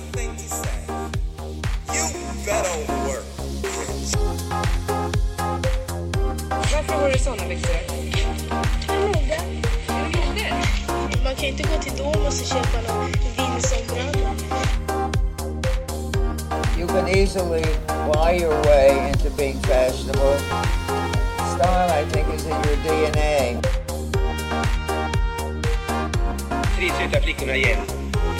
one thing. You better work. Varför har du såna byxor? Mode. Mode? Man kan inte gå till Domus och köpa någon vindsombralla. You can easily buy your way into being fashionable. Style, I think, is in your DNA. tre söta flickorna igen.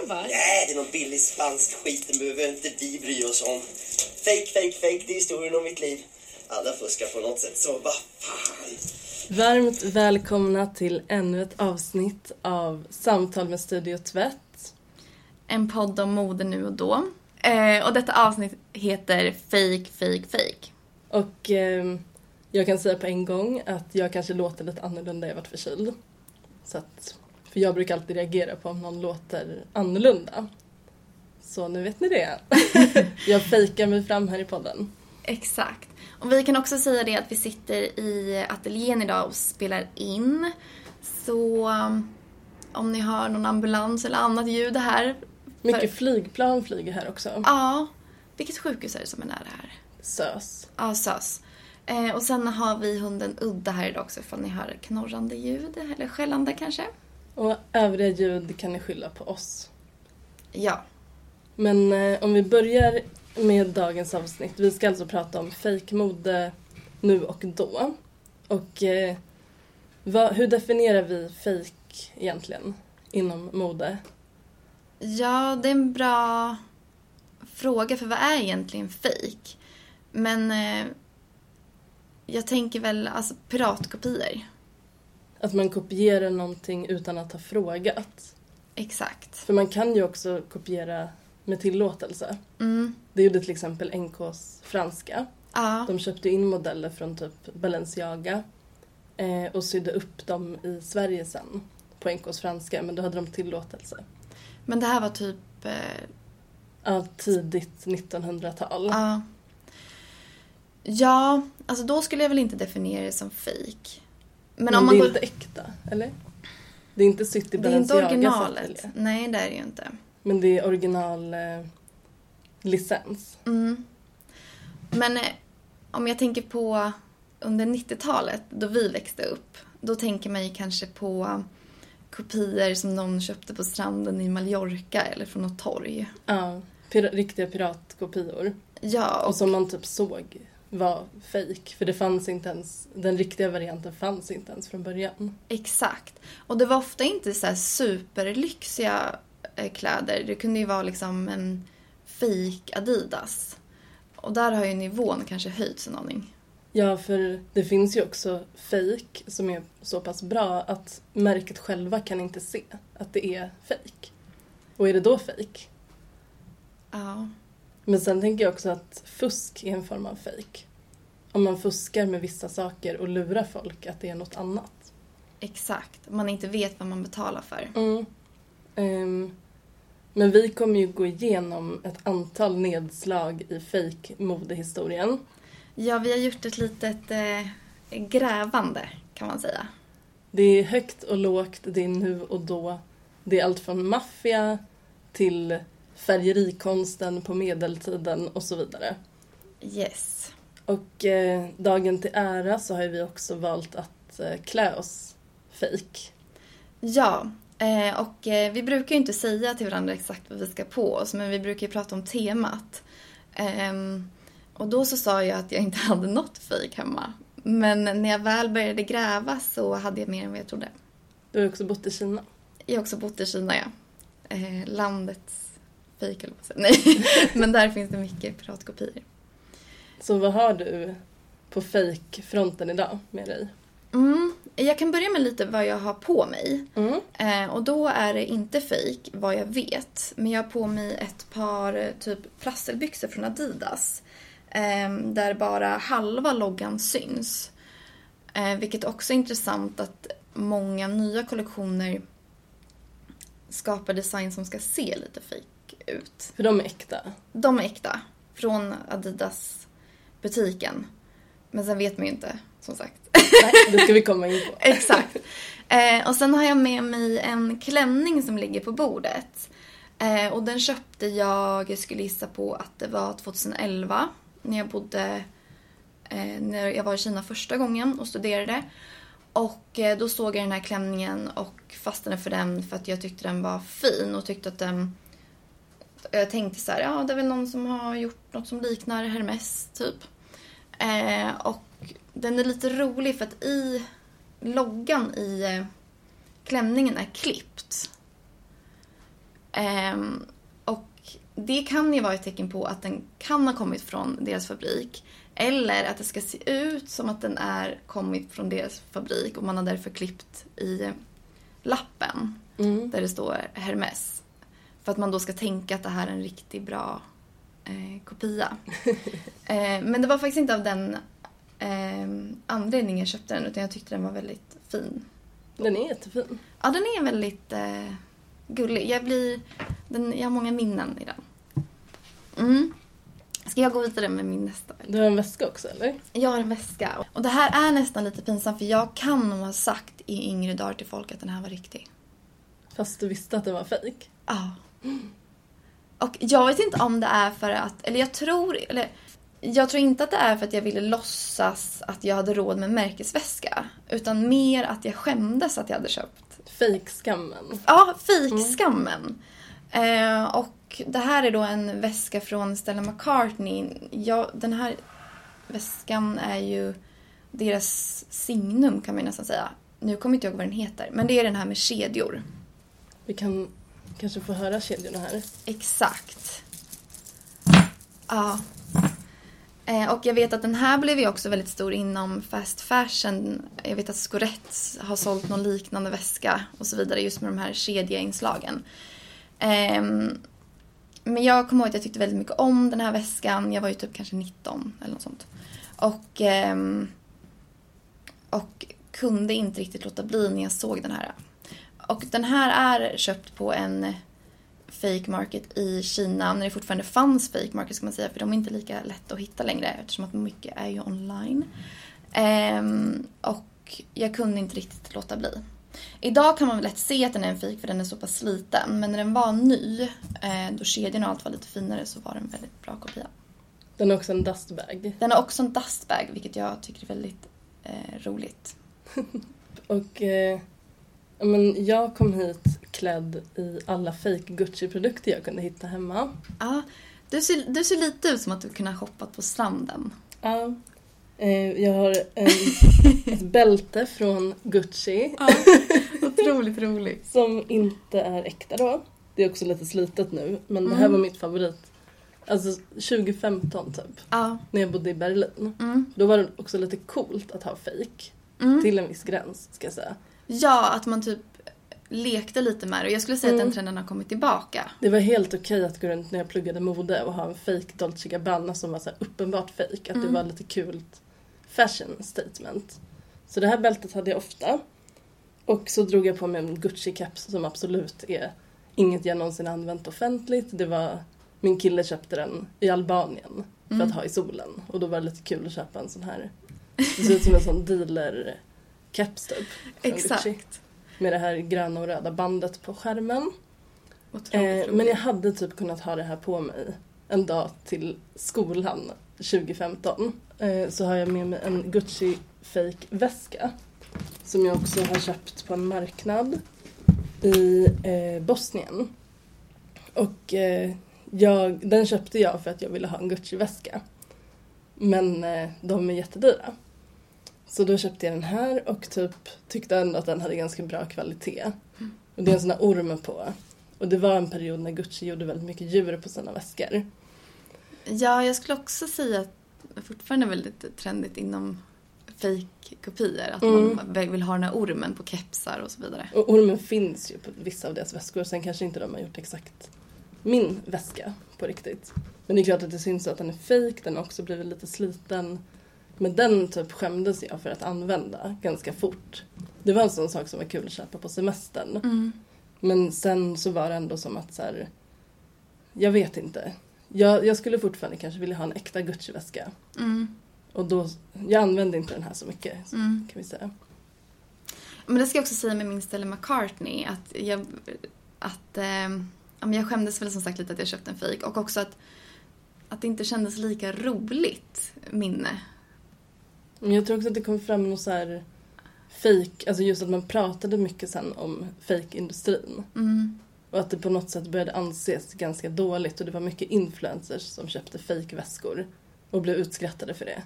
Champagne? Nej, det är någon billig spansk skit. Den behöver inte vi bry oss om. Fake, fake, fake. Det är historien om mitt liv. Alla fuskar på något sätt, så vad fan. Varmt välkomna till ännu ett avsnitt av Samtal med Studio Tvätt. en podd om mode nu och då. Eh, och detta avsnitt heter Fake, fake, fake. Och eh, jag kan säga på en gång att jag kanske låter lite annorlunda, jag har varit förkyld. Så att, för jag brukar alltid reagera på om någon låter annorlunda. Så nu vet ni det. jag fejkar mig fram här i podden. Exakt. Och vi kan också säga det att vi sitter i ateljén idag och spelar in. Så um, om ni hör någon ambulans eller annat ljud här. Mycket För- flygplan flyger här också. Ja. Vilket sjukhus är det som är nära här? SÖS. Ja, SÖS. Eh, och sen har vi hunden Udda här idag också ifall ni hör knorrande ljud eller skällande kanske. Och övriga ljud kan ni skylla på oss. Ja. Men eh, om vi börjar med dagens avsnitt. Vi ska alltså prata om fejkmode nu och då. Och eh, vad, hur definierar vi fejk egentligen inom mode? Ja, det är en bra fråga för vad är egentligen fake? Men eh, jag tänker väl alltså piratkopior. Att man kopierar någonting utan att ha frågat. Exakt. För man kan ju också kopiera med tillåtelse. Mm. Det gjorde till exempel NKs franska. Ja, De köpte in modeller från typ Balenciaga eh, och sydde upp dem i Sverige sen på NKs franska, men då hade de tillåtelse. men det här var typ... Eh, Ja, tidigt 1900-tal. ja. Ja, alltså då skulle jag väl inte definiera det som fake. Men, om man det är går... inte äkta, eller? Det är inte sytt i Det är inte originalet. Nej, det är det ju inte. Men det är original eh, licens. Mm. Men eh, om jag tänker på under 90-talet då vi växte upp. Då tänker man ju kanske på kopior som någon köpte på stranden i Mallorca eller från något torg. Ja, pira- riktiga piratkopior. Ja, Och och, som man typ såg var fake För det fanns inte ens, den riktiga varianten fanns inte ens från början. exakt. Och det var ofta inte så superlyxiga eh, kläder. Det kunde ju vara liksom en fake Adidas. Och där har ju nivån kanske höjts en aning. Ja, för det finns ju också fake som är så pass bra att märket själva kan inte se att det är fake. Och är det då fake? Ja. Men sen tänker jag också att fusk är en form av fake. Om man fuskar med vissa saker och lurar folk att det är något annat. Exakt. Man inte vet vad man betalar för. Mm. Ehm, men vi kommer ju gå igenom ett antal nedslag i fake-modehistorien. Ja, vi har gjort ett litet eh, grävande kan man säga. Det är högt och lågt, det är nu och då. Det är allt från maffia till färgerikonsten på medeltiden och så vidare. Yes. Och eh, dagen till ära så har vi också valt att eh, klä oss fake. Ja, eh, och eh, vi brukar ju inte säga till varandra exakt vad vi ska på oss, men vi brukar ju prata om temat. Ehm, och då så sa jag att jag inte hade något fejk hemma. Men när jag väl började gräva så hade jag mer än vad jag trodde. Du har också bott i Kina. Jag har också bott i Kina, ja. Eh, landets fejk, eller vad. Nej, men där finns det mycket piratkopior. Så vad har du på fake-fronten idag med dig? Mm. jag kan börja med lite vad jag har på mig. Mm. Eh, och då är det inte fake vad jag vet. Men jag har på mig ett par eh, typ plastbyxor från Adidas. Eh, där bara halva loggan syns. Eh, vilket också är intressant att många nya kollektioner skapar design som ska se lite fake ut. För de är äkta. De är äkta. Från Adidas butiken. Men sen vet man ju inte, som sagt. Nej, det ska vi komma in på. Exakt. Eh, och sen har jag med mig en klänning som ligger på bordet. Eh, och den köpte jag, jag skulle gissa på att det var 2011. När jag bodde, eh, när jag var i Kina första gången och studerade. Och eh, då såg jag den här klänningen och fastnade för den för att jag tyckte den var fin och tyckte att den... Jag tänkte så här, ja det är väl någon som har gjort något som liknar Hermes typ. Eh, och den är lite rolig för att i loggan i eh, klänningen är klippt. Ehm, och det kan ju vara ett tecken på att den kan ha kommit från deras fabrik. Eller att det ska se ut som att den är kommit från deras fabrik och man har därför klippt i eh, lappen Mm. där det står Hermes. För att man då ska tänka att det här är en riktigt bra eh, kopia. eh, men det var faktiskt inte av den eh, anledningen jag köpte den utan jag tyckte den var väldigt fin. Den är jättefin. Ja, den är väldigt eh, gullig. Jag, blir, den, jag har många minnen i den. Mm. Ska jag gå vidare med min nästa? Du har en väska också eller? Jag har en väska. Och det här är nästan lite pinsamt för jag kan nog ha sagt i yngre dagar till folk att den här var riktig. Fast du visste att det var fejk. Ja. Och jag vet inte om det är för att, eller jag tror, eller jag tror inte att det är för att jag ville låtsas att jag hade råd med märkesväska. Utan mer att jag skämdes att jag hade köpt. Fejkskammen. Ja, fejkskammen. Eh, och det här är då en väska från Stella McCartney. Ja, den här väskan är ju deras signum kan man nästan säga. Nu kommer inte jag ihåg vad den heter, men det är den här med kedjor. Vi kan kanske får höra kedjorna här. Exakt. Ja. Eh, och jag vet att den här blev ju också väldigt stor inom fast fashion. Jag vet att Scorettes har sålt någon liknande väska och så vidare just med de här kedjeinslagen. Eh, men jag kommer ihåg att jag tyckte väldigt mycket om den här väskan. Jag var ju typ kanske 19 eller något sånt. Och, eh, och kunde inte riktigt låta bli när jag såg den här. Och den här är köpt på en fake market i Kina när det fortfarande fanns fake market ska man säga för de är inte lika lätta att hitta längre eftersom att mycket är ju online. Ehm, och jag kunde inte riktigt låta bli. Idag kan man väl lätt se att den är en fake för den är så pass sliten men när den var ny, eh, då kedjan och allt var lite finare så var den en väldigt bra kopia. Den har också en dustbag. Den har också en dustbag vilket jag tycker är väldigt eh, roligt. Och eh, men jag kom hit klädd i alla fake Gucci-produkter jag kunde hitta hemma. Ja, du, ser, du ser lite ut som att du kunde ha hoppat på stranden. Ja. Eh, jag har en, ett bälte från Gucci Otroligt roligt. som inte är äkta då. Det är också lite slitet nu men det här var mitt favorit. Alltså 2015 typ, Ja. när jag bodde i Berlin. Mm. Då var det också lite coolt att ha fake. Mm. Till en viss gräns ska jag säga. Ja, att man typ lekte lite med det. Och jag skulle säga att Mm. den trenden har kommit tillbaka. Det var helt okej att gå runt när jag pluggade mode och ha en fake Dolce Gabbana som var så uppenbart fake. Att det var lite kul fashion statement. Så det här bältet hade jag ofta. Och så drog jag på mig en Gucci-keps som absolut är inget jag någonsin använt offentligt. Det var, min kille köpte den i Albanien för att ha i solen. Och då var det lite kul att köpa en sån här. Det ser ut som en sån dealer-keps typ. Exakt. Gucci. Med det här gröna och röda bandet på skärmen. Eh, men jag hade typ kunnat ha det här på mig en dag till skolan 2015. Eh, så har jag med mig en Gucci fake väska som jag också har köpt på en marknad i eh, Bosnien. Och eh, jag, den köpte jag för att jag ville ha en Gucci-väska. Men eh, de är jättedyra. Så då köpte jag den här och typ tyckte ändå att den hade ganska bra kvalitet. Och det är en sån här orm på. Och det var en period när Gucci gjorde väldigt mycket djur på sina väskor. Ja, jag skulle också säga att det fortfarande är väldigt trendigt inom fake-kopior. Att Mm. man vill ha den här ormen på kepsar och så vidare. Och ormen finns ju på vissa av deras väskor. Sen kanske inte de har gjort exakt min väska på riktigt. Men det är klart att det syns att den är fake. Den har också blivit lite sliten. Men den typ skämdes jag för att använda ganska fort. Det var en sån sak som var kul att köpa på semestern. Mm. Men sen så var det ändå som att så här, jag vet inte. Jag, jag skulle fortfarande kanske vilja ha en äkta Gucci-väska. Mm. Och då, jag använde inte den här så mycket Mm. kan vi säga. Men det ska jag också säga med min Stella McCartney att jag, att, eh, jag skämdes väl som sagt lite att jag köpte en fejk och också att, att det inte kändes lika roligt minne. Men jag tror också att det kom fram något så här fake, alltså just att man pratade mycket sen om fake-industrin. Mm. Och att det på något sätt började anses ganska dåligt och det var mycket influencers som köpte fake-väskor och blev utskrattade för det.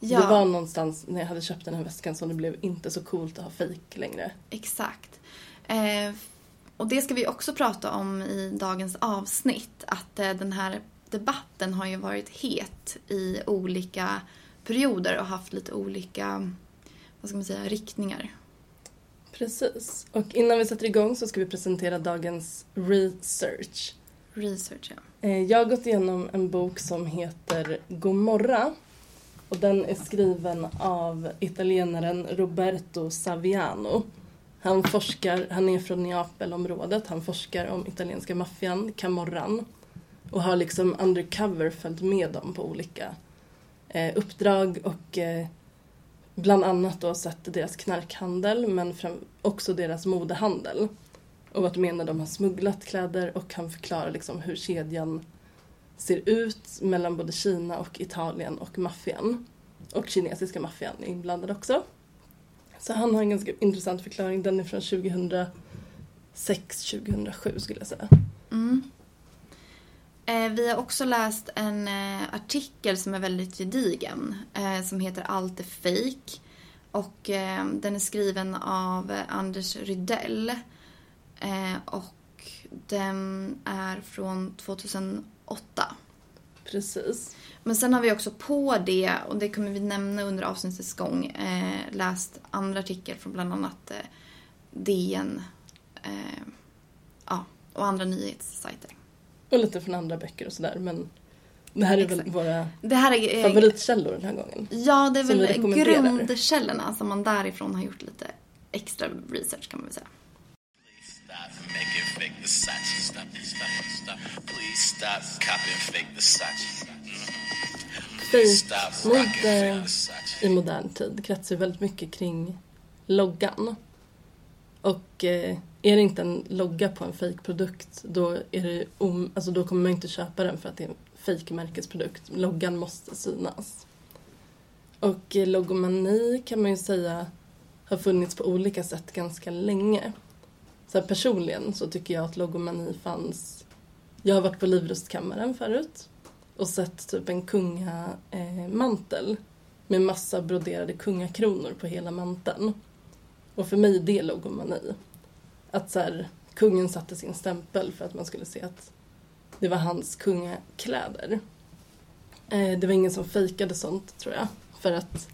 Ja. Det var någonstans när jag hade köpt den här väskan som det blev inte så coolt att ha fake längre. Exakt. Eh, och det ska vi också prata om i dagens avsnitt. Att eh, den här debatten har ju varit het i olika perioder och haft lite olika, vad ska man säga, riktningar. Precis. Och innan vi sätter igång så ska vi presentera dagens research. Research, ja. Eh, Jag har gått igenom en bok som heter Gomorra. Och den är skriven av italienaren Roberto Saviano. Han forskar, han är från Neapelområdet, han forskar om italienska maffian, Camorran. Och har liksom undercover följt med dem på olika eh, uppdrag och eh, bland annat då sett deras knarkhandel men fram, också deras modehandel. Och varit med när de har smugglat kläder och han förklarar liksom hur kedjan ser ut mellan både Kina och Italien och maffian. Och kinesiska maffian är inblandad också. Så han har en ganska intressant förklaring. Den är från 2006-2007 skulle jag säga. Mm. Eh, vi har också läst en eh, artikel som är väldigt gedigen. Eh, som heter Allt är fake. Och den är skriven av Anders Rydell. Och den är från 2008. Precis. Men sen har vi också på det, och det kommer vi nämna under avsnittets gång, läst andra artiklar från bland annat DN ja, och andra nyhetssajter. Och lite från andra böcker och sådär men det här är väl Exakt. våra Det här är eh, favoritkällor den här gången. Ja, det är väl grundkällorna som man därifrån har gjort lite extra research kan man väl säga. Versace. i modern tid kretsar ju väldigt mycket kring loggan. Och eh, är det inte en logga på en fejkprodukt då, är det om, alltså då kommer man inte köpa den för att det är en fejkmärkesprodukt. Loggan måste synas. Och eh, logomani kan man ju säga har funnits på olika sätt ganska länge. Så här, personligen så tycker jag att logomani fanns... Jag har varit på Livrustkammaren förut och sett typ en kungamantel eh, med massa broderade kungakronor på hela manteln. Och för mig är det logomani. Att så här, kungen satte sin stämpel för att man skulle se att det var hans kungakläder. Eh, det var ingen som fejkade sånt tror jag. För att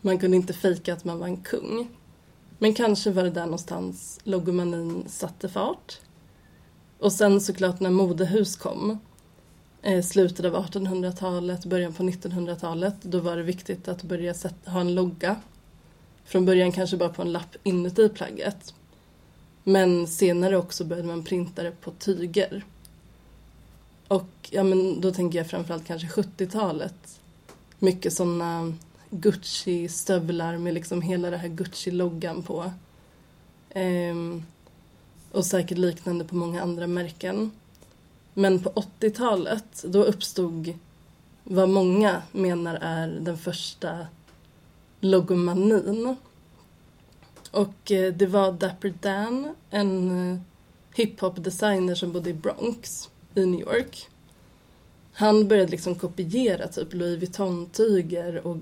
man kunde inte fejka att man var en kung. Men kanske var det där någonstans logomanin satte fart. Och sen såklart när modehus kom, eh, slutet av 1800-talet, början på 1900-talet, då var det viktigt att börja sätta, ha en logga. Från början kanske bara på en lapp inuti plagget. Men senare också började man printa det på tyger. Och ja, men då tänker jag framförallt kanske 70-talet. Mycket sådana Gucci-stövlar med liksom hela det här Gucci-loggan på. Ehm, och säkert liknande på många andra märken. Men på 80-talet då uppstod vad många menar är den första logomanin. Och eh, det var Dapper Dan, en eh, hiphop-designer som bodde i Bronx i New York. Han började liksom kopiera typ Louis Vuitton-tyger och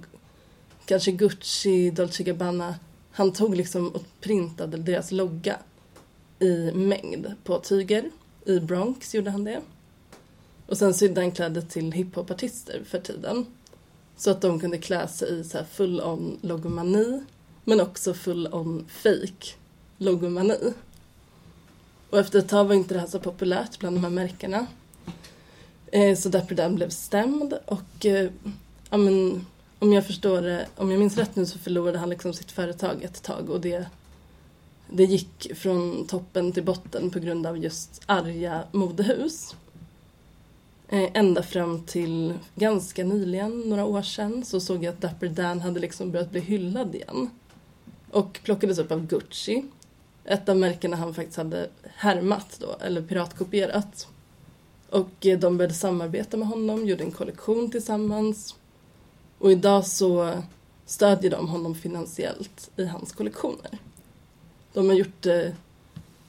kanske Gucci, Dolce Gabbana. Han tog liksom och printade deras logga i mängd på tyger. I Bronx gjorde han det. Och sen sydde han kläder till hiphopartister för tiden. Så att de kunde klä sig i så här full on logomani men också full on fake logomani. Och efter ett tag var inte det här så populärt bland de här märkena. Eh, så Dapper Dan blev stämd och eh, ja, men, om jag förstår det, om jag minns rätt nu så förlorade han liksom sitt företag ett tag och det, det gick från toppen till botten på grund av just arga modehus. Eh, ända fram till ganska nyligen, några år sedan, så såg jag att Dapper Dan hade liksom börjat bli hyllad igen. Och plockades upp av Gucci. Ett av märkena han faktiskt hade härmat då, eller piratkopierat. Och eh, de började samarbeta med honom, gjorde en kollektion tillsammans. Och idag så stödjer de honom finansiellt i hans kollektioner. De har gjort eh,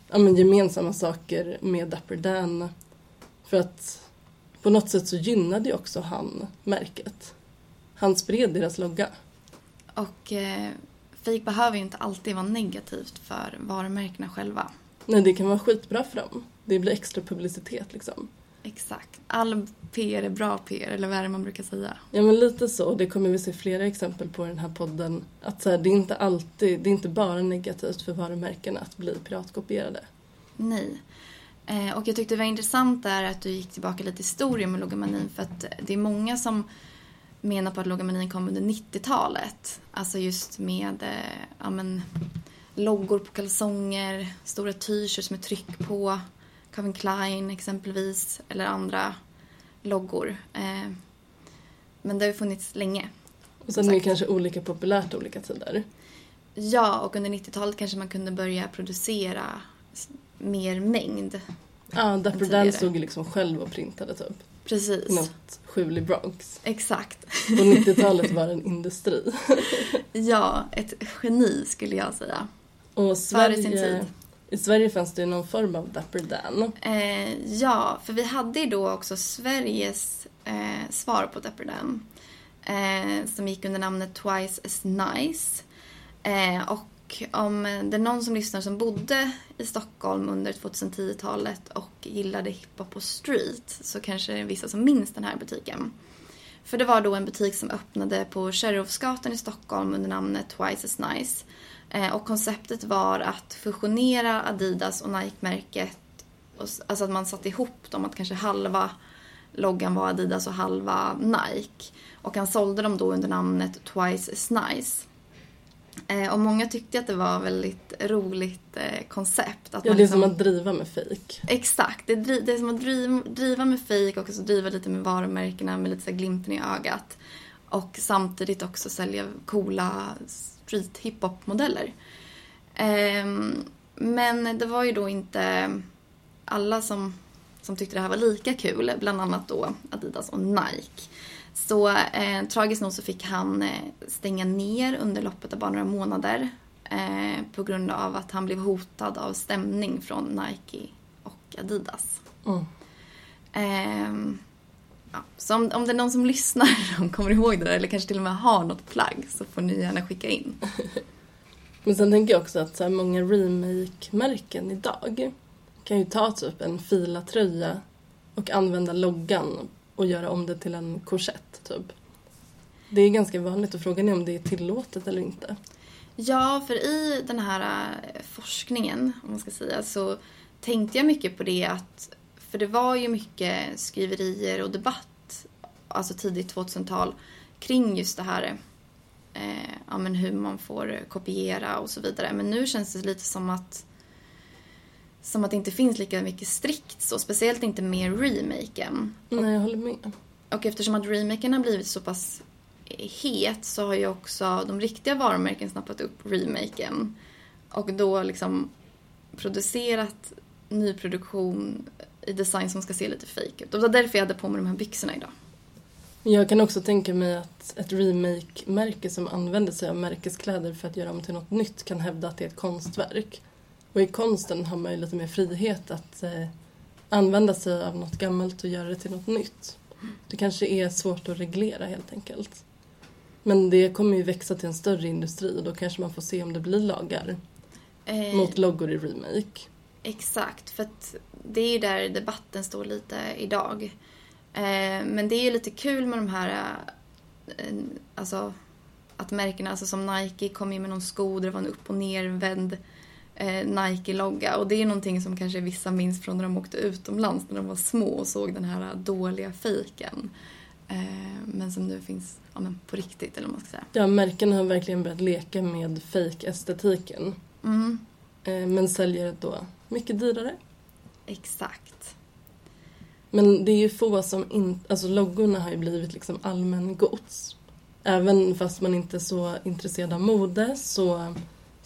ja, men gemensamma saker med Dapper Dan för att på något sätt så gynnade ju också han märket. Han spred deras logga. Och eh, fake behöver ju inte alltid vara negativt för varumärkena själva. Nej, det kan vara skitbra för dem. Det blir extra publicitet liksom. Exakt. All PR är bra PR, eller vad är det man brukar säga? Ja, men lite så. Det kommer vi se flera exempel på i den här podden. Att så här, det är inte alltid, det är inte bara negativt för varumärkena att bli piratkopierade. Nej. Eh, och jag tyckte det var intressant där att du gick tillbaka lite i historien med logomanin för att det är många som menar på att logomanin kom under 90-talet. Alltså just med eh, ja, men, loggor på kalsonger, stora t-shirts med tryck på, Calvin Klein exempelvis, eller andra loggor. Eh, men det har ju funnits länge. Och sen är det kanske olika populärt olika tider. Ja, och under 90-talet kanske man kunde börja producera mer mängd. Ja, Dapper tidigare. Dan stod liksom själv och printade typ. Precis. Något skjul i Bronx. Exakt. På 90-talet var det en industri. Ja, ett geni skulle jag säga. Och Sverige. I Sverige fanns det ju någon form av Dapper Dan. Eh, ja, för vi hade ju då också Sveriges eh, svar på Dapper Dan. Eh, som gick under namnet Twice as nice. Eh, och om det är någon som lyssnar som bodde i Stockholm under 2010-talet och gillade hiphop på street så kanske det är vissa som minns den här butiken. För det var då en butik som öppnade på Kärrhovsgatan i Stockholm under namnet Twice as nice. Eh, och konceptet var att fusionera Adidas och Nike-märket. Alltså att man satte ihop dem, att kanske halva loggan var Adidas och halva Nike. Och han sålde dem då under namnet Twice as nice. Eh, och många tyckte att det var väldigt roligt eh, koncept. Att Ja, det är liksom- som att driva med fejk. Exakt. Det är, det är som att driva, med fejk och också driva lite med varumärkena med lite så glimten i ögat. Och samtidigt också sälja coola street hiphop-modeller. Ehm, men det var ju då inte alla som, som tyckte det här var lika kul. Bland annat då Adidas och Nike. Så eh, tragiskt nog så fick han eh, stänga ner under loppet av bara några månader. Eh, på grund av att han blev hotad av stämning från Nike och Adidas. Mm. Ehm, ja, så om, om det är någon som lyssnar som kommer ihåg det där eller kanske till och med har något plagg så får ni gärna skicka in. Men sen tänker jag också att så här, många remake-märken idag kan ju ta typ en filatröja och använda loggan och göra om det till en korsett typ. Det är ganska vanligt och frågan är om det är tillåtet eller inte. Ja, för i den här eh, forskningen, om man ska säga, så tänkte jag mycket på det att, för det var ju mycket skriverier och debatt, alltså tidigt 2000-tal, kring just det här, eh, ja men hur man får kopiera och så vidare. Men nu känns det lite som att som att det inte finns lika mycket strikt så, speciellt inte med remaken. Nej, jag håller med. Och eftersom att remaken har blivit så pass het så har ju också de riktiga varumärken snappat upp remaken. Och då liksom producerat nyproduktion i design som ska se lite fake ut. Det var därför jag hade på mig de här byxorna idag. Jag kan också tänka mig att ett remake-märke som använder sig av märkeskläder för att göra om till något nytt kan hävda att det är ett konstverk. Och i konsten har man ju lite mer frihet att eh, använda sig av något gammalt och göra det till något nytt. Det kanske är svårt att reglera helt enkelt. Men det kommer ju växa till en större industri och då kanske man får se om det blir lagar Eh, mot loggor i remake. Exakt, för det är ju där debatten står lite idag. Eh, men det är ju lite kul med de här eh, alltså att märkena, alltså som Nike kom ju med någon sko där det var en upp och nervänd Nike-logga. Och det är någonting som kanske vissa minns från när de åkte utomlands när de var små och såg den här dåliga fejken. Eh, men som nu finns ja, på riktigt, eller vad man ska säga. Ja, märkena har verkligen börjat leka med fake-estetiken. Mm, Eh, men säljer då mycket dyrare. exakt. Men det är ju få som inte... Alltså loggorna har ju blivit liksom allmän gods. Även fast man inte är så intresserad av mode så,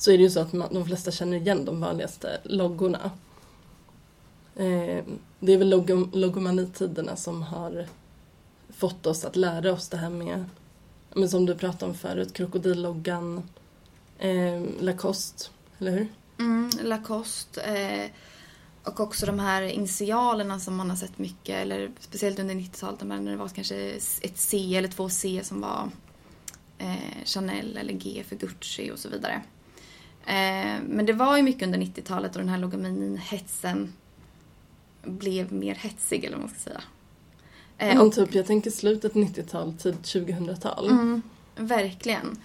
så är det ju så att man, de flesta känner igen de vanligaste loggorna. Eh, det är väl logom, logomanitiderna som har fått oss att lära oss det här med, men som du pratade om förut, krokodilloggan, eh, Lacoste, eller hur? Mm, Lacoste. Eh, och också de här initialerna som man har sett mycket, eller speciellt under 90-talet när det var kanske ett C eller två C som var eh, Chanel eller G för Gucci och så vidare. Eh, men det var ju mycket under 90-talet och den här logomanin-hetsen blev mer hetsig eller vad man ska säga. Eh, och- typ, jag tänker slutet 90-tal, tid 2000-tal. Mm, verkligen.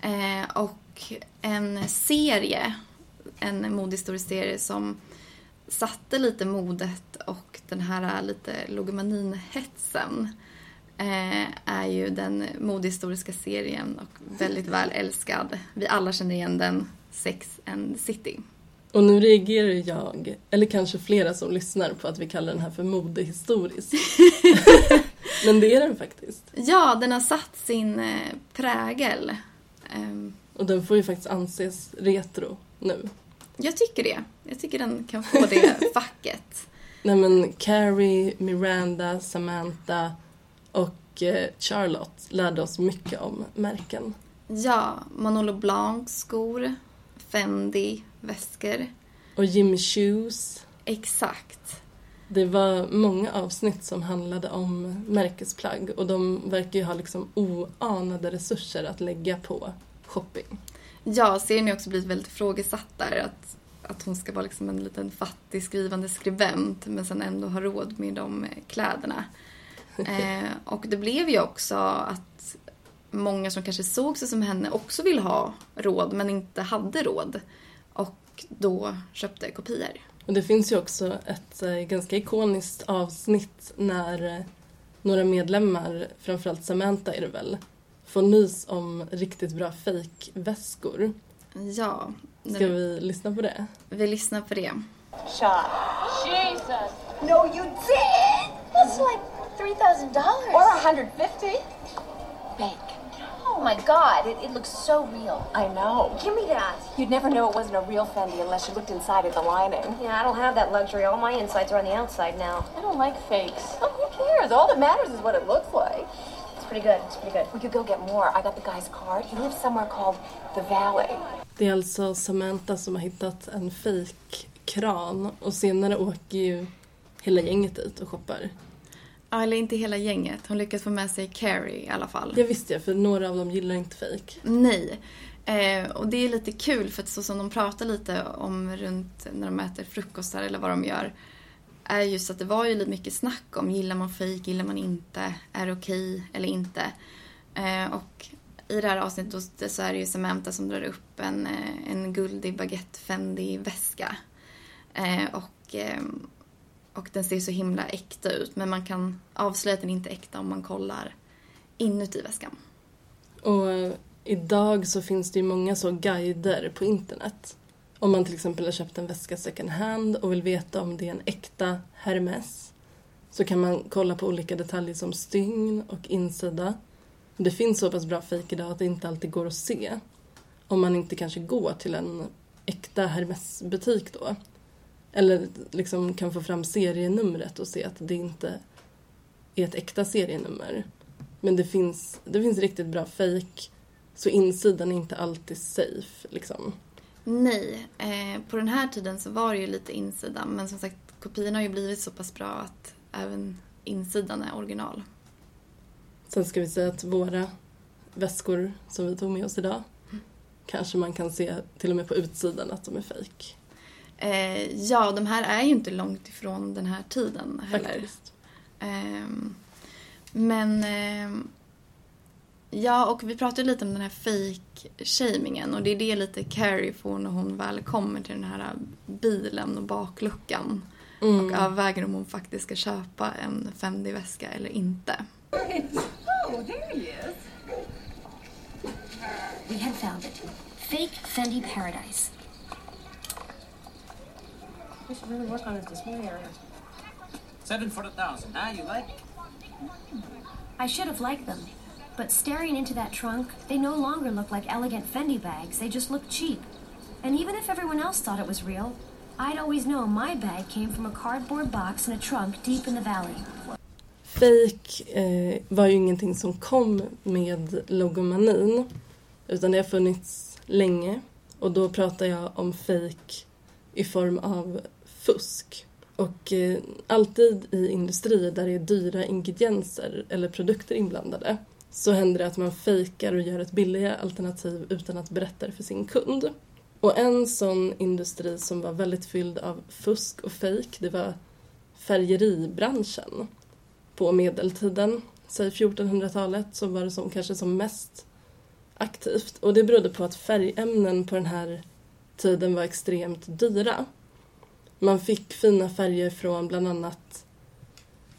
Eh, och en serie, en modehistorisk serie som satte lite modet och den här lite logomanin-hetsen eh, är ju den modehistoriska serien och väldigt väl älskad. Vi alla känner igen den, Sex and City. Och nu reagerar jag, eller kanske flera som lyssnar på att vi kallar den här för modehistorisk. Men det är den faktiskt. Ja, den har satt sin eh, prägel. Ehm, Och den får ju faktiskt anses retro nu. Jag tycker det. Jag tycker den kan få det facket. Nej men Carrie, Miranda, Samantha och eh, Charlotte lärde oss mycket om märken. Ja, Manolo Blanc skor, Fendi väskor. Och Jimmy Shoes. Exakt. Det var många avsnitt som handlade om märkesplagg och de verkar ju ha liksom oanade resurser att lägga på shopping. Ja, serien har också blivit väldigt ifrågasatt där. Att, att hon ska vara liksom en liten fattig skrivande skribent men sen ändå ha råd med de kläderna. Eh, och det blev ju också att många som kanske såg sig som henne också ville ha råd men inte hade råd. Och då köpte kopior. Och det finns ju också ett eh, ganska ikoniskt avsnitt när eh, några medlemmar, framförallt Samantha är det väl, får nys om riktigt bra fejkväskor. Ja. Ska vi lyssna på det? Vi lyssnar på det. Shot. Jesus. No, you did. That's like three thousand dollars. Or a hundred fifty. Fake. Oh my God! It, it looks so real. I know. Give me that. You'd never know it wasn't a real Fendi unless you looked inside at the lining. Yeah, I don't have that luxury. All my insides are on the outside now. I don't like fakes. Oh, who cares? All that matters is what it looks like. It's pretty good. It's pretty good. We could go get more. I got the guy's card. He lives somewhere called the Valley. Det är alltså Samantha som har hittat en fejkkran och senare åker ju hela gänget dit och shoppar. Ja, eller inte hela gänget. Hon lyckas få med sig Carrie i alla fall. Det visste jag, för några av dem gillar inte fejk. Nej. Eh, och det är lite kul för att så som de pratar lite om runt när de äter frukostar eller vad de gör är just att det var ju lite mycket snack om gillar man fejk, gillar man inte, är det okej eller inte. Eh, och i det här avsnittet så är det ju Samantha som drar upp en, eh, en guldig baguette Fendi väska. Eh, och, eh, och den ser så himla äkta ut men man kan avslöja att den inte är äkta om man kollar inuti väskan. Och eh, idag så finns det ju många så guider på internet. Om man till exempel har köpt en väska second hand och vill veta om det är en äkta Hermes så kan man kolla på olika detaljer som stygn och insida. Det finns så pass bra fejk idag att det inte alltid går att se. Om man inte kanske går till en äkta Hermes-butik då. Eller liksom kan få fram serienumret och se att det inte är ett äkta serienummer. Men det finns, det finns riktigt bra fejk så insidan är inte alltid safe. Liksom. Nej, eh, på den här tiden så var det ju lite insidan men som sagt kopiorna har ju blivit så pass bra att även insidan är original. Sen ska vi säga att våra väskor som vi tog med oss idag kanske man kan se till och med på utsidan att de är fejk. Eh, ja, de här är ju inte långt ifrån den här tiden heller. Faktiskt. Ehm, men ehm, Ja, och vi pratade lite om den här fake-shamingen och det är det lite Carrie får när hon väl kommer till den här bilen och bakluckan Mm. och överväger om hon faktiskt ska köpa en Fendi-väska eller inte. Oh, there he is. We have found it. Fake Fendi Paradise. We should really work on his display area. Seven for a thousand, huh? You like? I should have liked them. But staring into that trunk, they no longer look like elegant Fendi bags. They just look cheap. And even if everyone else thought it was real, I'd always know my bag came from a cardboard box in a trunk deep in the valley. Fake eh, var ju ingenting som kom med logomanin utan det har funnits länge och då pratar jag om fake i form av fusk. Och eh, alltid i industrier där det är dyra ingredienser eller produkter inblandade så händer det att man fejkar och gör ett billigare alternativ utan att berätta det för sin kund. Och en sån industri som var väldigt fylld av fusk och fejk det var färgeribranschen på medeltiden, säg 1400-talet, så var det som kanske som mest aktivt. Och det berodde på att färgämnen på den här tiden var extremt dyra. Man fick fina färger från bland annat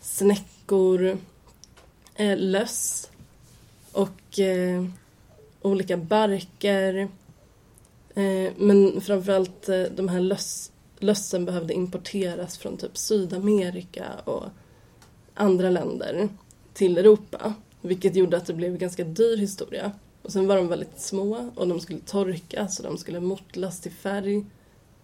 snäckor, eh, löss och eh, olika barker. Eh, men framförallt eh, de här löss, lössen behövde importeras från typ Sydamerika och andra länder till Europa. Vilket gjorde att det blev en ganska dyr historia. Och sen var de väldigt små och de skulle torkas och de skulle mortlas till färg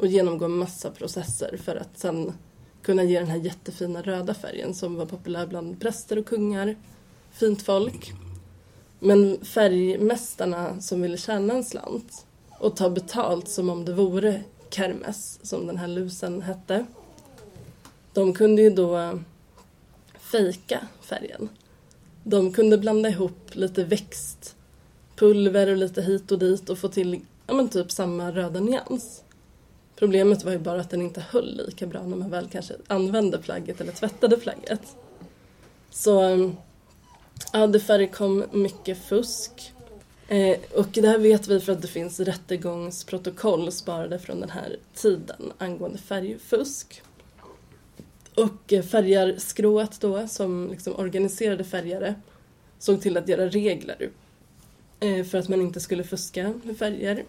och genomgå en massa processer för att sen kunna ge den här jättefina röda färgen som var populär bland präster och kungar, fint folk. Men färgmästarna som ville tjäna en slant och ta betalt som om det vore kermes, som den här lusen hette. De kunde ju då eh, fejka färgen. De kunde blanda ihop lite växtpulver och lite hit och dit och få till ja, men typ samma röda nyans. Problemet var ju bara att den inte höll lika bra när man väl kanske använde plagget eller tvättade plagget. Så ehm, ja, det förekom mycket fusk. Eh, och det här vet vi för att det finns rättegångsprotokoll sparade från den här tiden angående färgfusk. Och eh, färgarskrået då, som liksom organiserade färgare, såg till att göra regler eh, för att man inte skulle fuska med färger.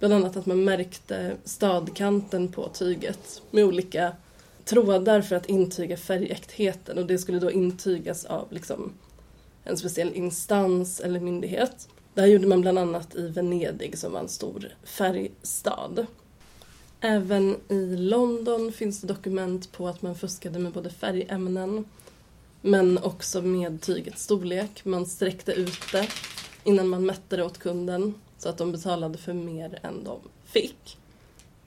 Bland annat att man märkte stadkanten på tyget med olika trådar för att intyga färgäktheten och det skulle då intygas av liksom en speciell instans eller myndighet. Det här gjorde man bland annat i Venedig som var en stor färgstad. Även i London finns det dokument på att man fuskade med både färgämnen men också med tygets storlek. Man sträckte ut det innan man mätte det åt kunden så att de betalade för mer än de fick.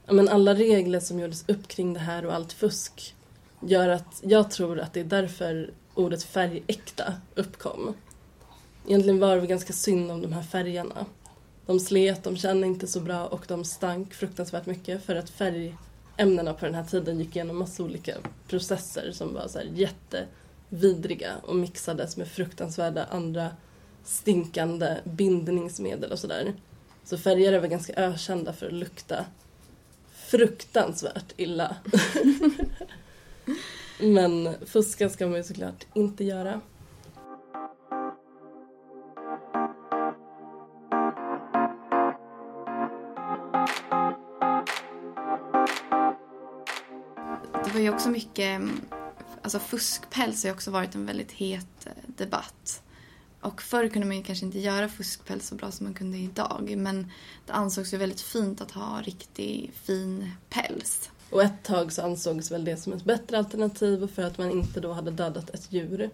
Men alla regler som gjordes upp kring det här och allt fusk gör att jag tror att det är därför ordet färgäkta uppkom. Egentligen var det ganska synd om de här färgerna. De slet, de kände inte så bra och de stank fruktansvärt mycket för att färgämnena på den här tiden gick igenom massa olika processer som var så här jättevidriga och mixades med fruktansvärda andra stinkande bindningsmedel och sådär. Så färgare var ganska ökända för att lukta fruktansvärt illa. Men fuska ska man ju såklart inte göra. Det var ju också mycket, mm, alltså fuskpäls har ju också varit en väldigt het eh, debatt. Och förr kunde man kanske inte göra fuskpäls så bra som man kunde idag. Men det ansågs ju väldigt fint att ha riktig fin päls. Och ett tag så ansågs väl det som ett bättre alternativ för att man inte då hade dödat ett djur.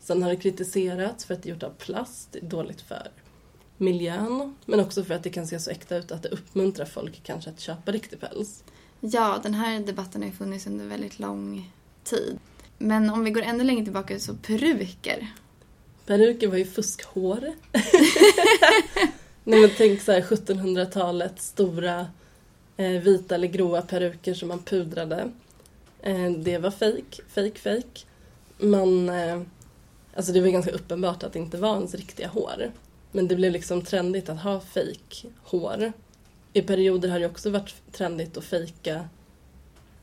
Sen har det kritiserats för att det är gjort av plast, det är dåligt för miljön. Men också för att det kan se så äkta ut att det uppmuntrar folk kanske att köpa riktig päls. Ja, den här debatten har ju funnits under väldigt lång tid. Men om vi går ännu längre tillbaka så peruker. Peruker var ju fuskhår. Nej men tänk så här 1700-talet, stora eh, vita eller gråa peruker som man pudrade. Eh, det var fake, fake, fake. Man, eh, alltså det var ganska uppenbart att det inte var ens riktiga hår. Men det blev liksom trendigt att ha fake hår. I perioder har det också varit trendigt att fejka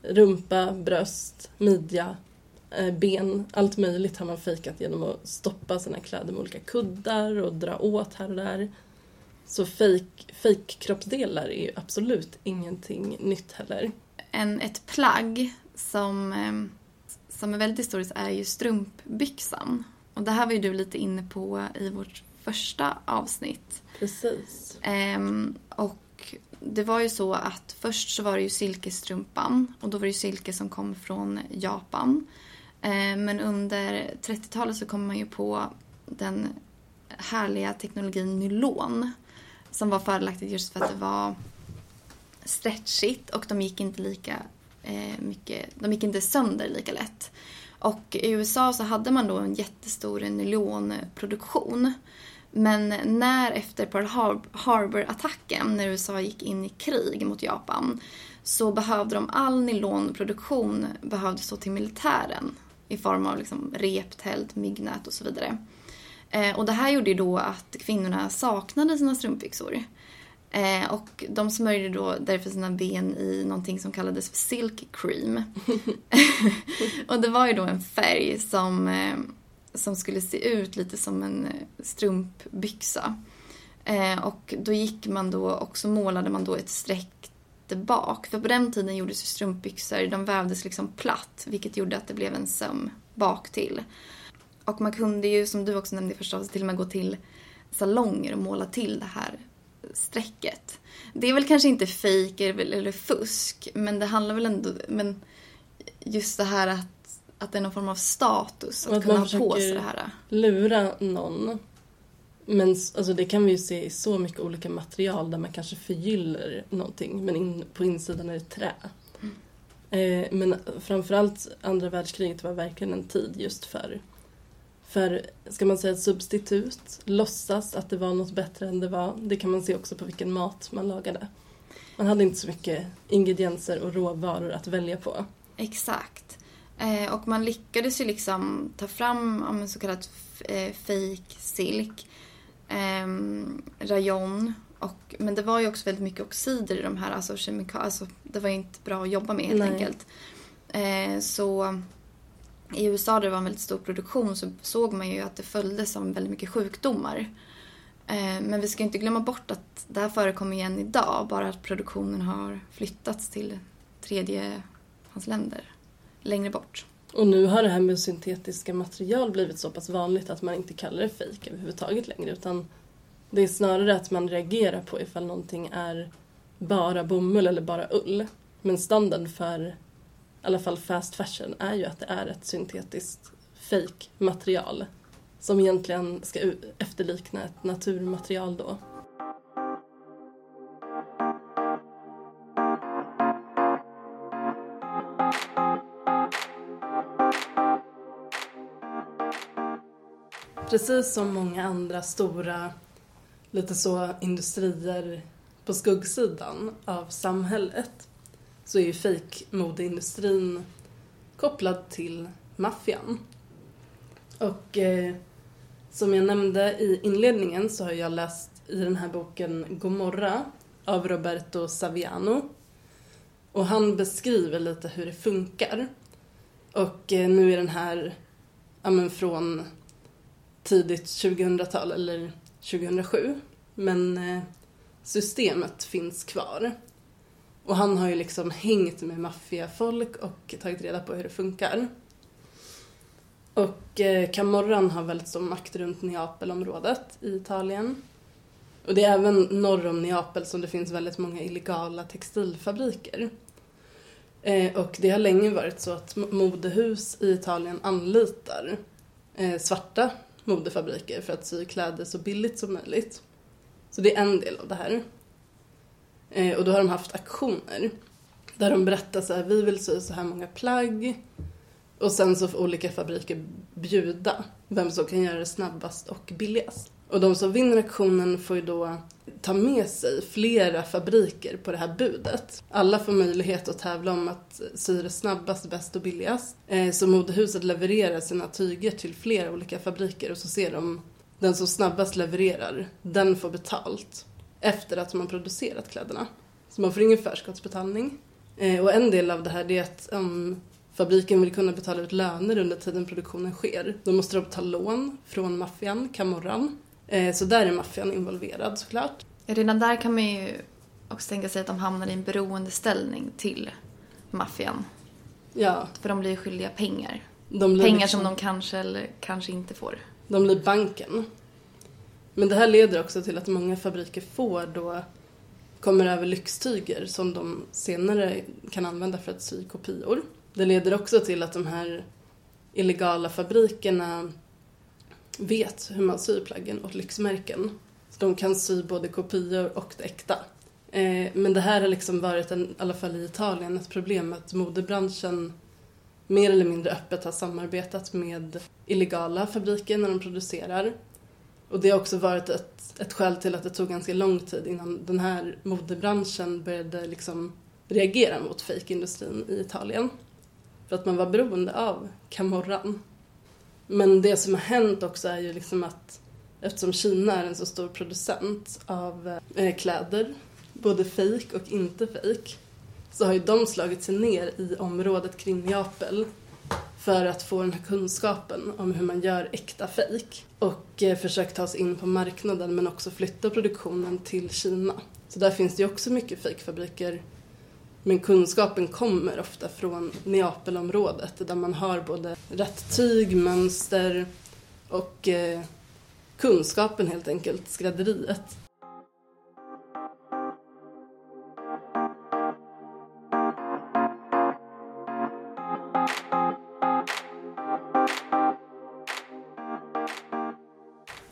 rumpa, bröst, midja, ben. Allt möjligt har man fejkat genom att stoppa sina kläder med olika kuddar och dra åt här och där. Så fake, fake kroppsdelar är ju absolut ingenting nytt heller. En, ett plagg som, eh, som är väldigt historiskt är ju strumpbyxan. Och det här var ju du lite inne på i vårt första avsnitt. Precis. Ehm, och det var ju så att först så var det ju silkesstrumpan och då var det ju silke som kom från Japan. Eh, men under 30-talet så kom man ju på den härliga teknologin nylon som var fördelaktigt just för att det var stretchigt och de gick inte lika eh, mycket, de gick inte sönder lika lätt. Och i USA så hade man då en jättestor nylonproduktion. Men när efter Pearl Har- Harbor-attacken, när USA gick in i krig mot Japan, så behövde de all nylonproduktion behövdes stå till militären i form av liksom reptält, myggnät och så vidare. Eh, och det här gjorde ju då att kvinnorna saknade sina strumpbyxor. Eh, och de smörjde då därför sina ben i någonting som kallades för silk cream. och det var ju då en färg som, eh, som skulle se ut lite som en strumpbyxa. Eh, och då gick man då och så målade man då ett streck bak. För på den tiden gjordes ju strumpbyxor, de vävdes liksom platt vilket gjorde att det blev en söm bak till. Och man kunde ju, som du också nämnde förstås, till och med gå till salonger och måla till det här strecket. Det är väl kanske inte fejk eller fusk, men det handlar väl ändå... Men just det här att, att det är någon form av status Och att, kunna ha på sig det här. lura någon. Men alltså, det kan vi ju se i så mycket olika material där man kanske förgyller någonting men in, på insidan är det trä. Eh, men framförallt andra världskriget var verkligen en tid just för, för ska man säga ett substitut, låtsas att det var något bättre än det var. Det kan man se också på vilken mat man lagade. Man hade inte så mycket ingredienser och råvaror att välja på. Exakt. Eh, och man lyckades ju liksom ta fram ja, så kallat eh, fake silk, eh, rayon och, men det var ju också väldigt mycket oxider i de här, alltså kemikalier, alltså det var ju inte bra att jobba med helt Nej. enkelt. Eh, så i USA där det var en väldigt stor produktion så såg man ju att det följdes av väldigt mycket sjukdomar. Eh, men vi ska inte glömma bort att det här förekommer igen idag, bara att produktionen har flyttats till tredjehandsländer längre bort. Och nu har det här med syntetiska material blivit så pass vanligt att man inte kallar det fejk överhuvudtaget längre utan det är snarare att man reagerar på ifall någonting är bara bomull eller bara ull. Men standard för i alla fall fast fashion är ju att det är ett syntetiskt fake material som egentligen ska efterlikna ett naturmaterial då. Precis som många andra stora lite så industrier på skuggsidan av samhället så är ju fejkmodeindustrin kopplad till maffian. Och eh, som jag nämnde i inledningen så har jag läst i den här boken Gomorra av Roberto Saviano. Och han beskriver lite hur det funkar. Och eh, nu är den här ja, men från tidigt 2000-tal eller 2007. Men eh, systemet finns kvar. Och han har ju liksom hängt med maffiafolk och tagit reda på hur det funkar. Och eh, Camorran har väldigt stor makt runt Neapelområdet i Italien. Och det är även norr om Neapel som det finns väldigt många illegala textilfabriker. Eh, och det har länge varit så att modehus i Italien anlitar svarta modefabriker för att sy kläder så billigt som möjligt. Så det är en del av det här. Eh, och då har de haft aktioner där de berättar så här, vi vill sy så här många plagg och sen så får olika fabriker bjuda vem som kan göra det snabbast och billigast. Och de som vinner auktionen får ju då ta med sig flera fabriker på det här budet. Alla får möjlighet att tävla om att sy det snabbast, bäst och billigast. Eh, så modehuset levererar sina tyger till flera olika fabriker och så ser de den som snabbast levererar, den får betalt efter att man producerat kläderna. Så man får ingen förskottsbetalning. Eh, och en del av det här är att om fabriken vill kunna betala ut löner under tiden produktionen sker, då måste de ta lån från maffian, Camorran. Eh, så där är maffian involverad såklart. Redan där kan man ju också tänka sig att de hamnar i en beroendeställning till maffian. Ja. För de blir skyldiga pengar. Pengar liksom- som de kanske eller kanske inte får. De blir banken. Men det här leder också till att många fabriker får då kommer över lyxtyger som de senare kan använda för att sy kopior. Det leder också till att de här illegala fabrikerna vet hur man syr plaggen åt lyxmärken. Så de kan sy både kopior och det äkta. Eh, men det här har liksom varit, en, i alla fall i Italien, ett problem att modebranschen mer eller mindre öppet har samarbetat med illegala fabriker när de producerar. Och det har också varit ett, ett skäl till att det tog ganska lång tid innan den här modebranschen började liksom reagera mot fejkindustrin i Italien. För att man var beroende av Camorran. Men det som har hänt också är ju liksom att eftersom Kina är en så stor producent av eh, kläder, både fejk och inte fejk, så har ju de slagit sig ner i området kring Neapel för att få den här kunskapen om hur man gör äkta fejk och eh, försökt ta sig in på marknaden men också flytta produktionen till Kina. Så där finns det ju också mycket fejkfabriker men kunskapen kommer ofta från Neapelområdet där man har både rätt tyg, mönster och eh, kunskapen helt enkelt, skrädderiet.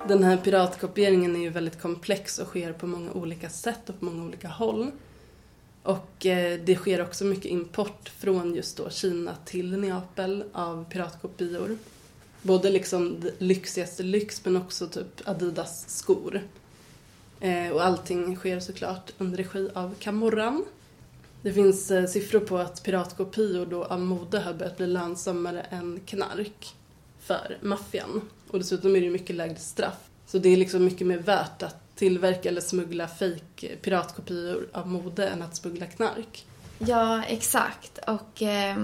Den här piratkopieringen är ju väldigt komplex och sker på många olika sätt och på många olika håll. Och eh, det sker också mycket import från just då Kina till Neapel av piratkopior. Både liksom lyxigaste lyx men också typ Adidas skor. Eh, och allting sker såklart under regi av Camorran. Det finns eh, siffror på att piratkopior då av mode har börjat bli lönsammare än knark för maffian. Och dessutom är det ju mycket lägre straff. Så det är liksom mycket mer värt att tillverka eller smuggla fake piratkopior av mode än att smuggla knark. Ja, exakt. Och eh,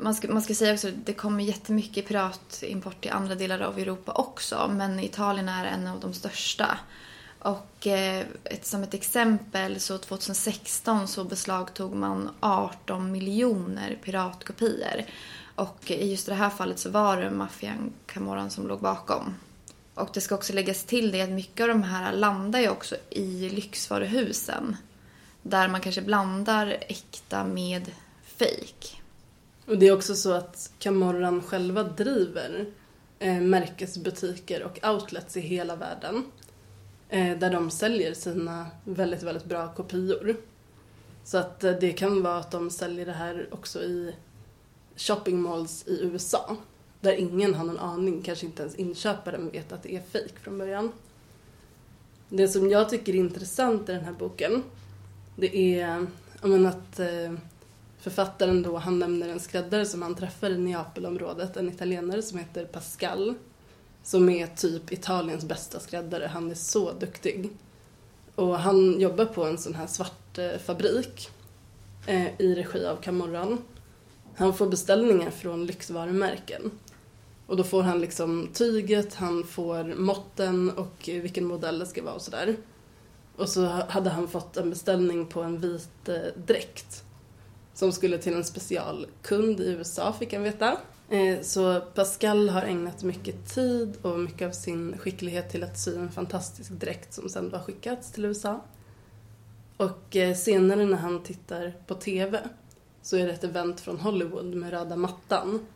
man, ska, man ska säga också att det kommer jättemycket piratimport till andra delar av Europa också. Men Italien är en av de största. Och eh, ett, som ett exempel så 2016 så beslagtog man 18 miljoner piratkopior. Och i just det här fallet så var det maffian Camorran som låg bakom. Och det ska också läggas till det att mycket av de här landar ju också i lyxvaruhusen. Där man kanske blandar äkta med fake. Och det är också så att Camorran själva driver eh, märkesbutiker och outlets i hela världen. Eh, där de säljer sina väldigt, väldigt bra kopior. Så att eh, det kan vara att de säljer det här också i shopping malls i USA. Där ingen har någon aning, kanske inte ens inköparen vet att det är fejk från början. Det som jag tycker är intressant i den här boken, det är menar, att eh, författaren då, han nämner en skräddare som han träffar i Neapelområdet, en italienare som heter Pascal. Som är typ Italiens bästa skräddare, han är så duktig. Och han jobbar på en sån här svart eh, fabrik eh, i regi av Camorran. Han får beställningar från lyxvarumärken. Och då får han liksom tyget, han får måtten och vilken modell det ska vara och sådär. Och så hade han fått en beställning på en vit eh, dräkt. Som skulle till en specialkund i USA fick han veta. Eh, så Pascal har ägnat mycket tid och mycket av sin skicklighet till att sy en fantastisk dräkt som sen har skickats till USA. Och eh, senare när han tittar på TV så är det ett event från Hollywood med röda mattan.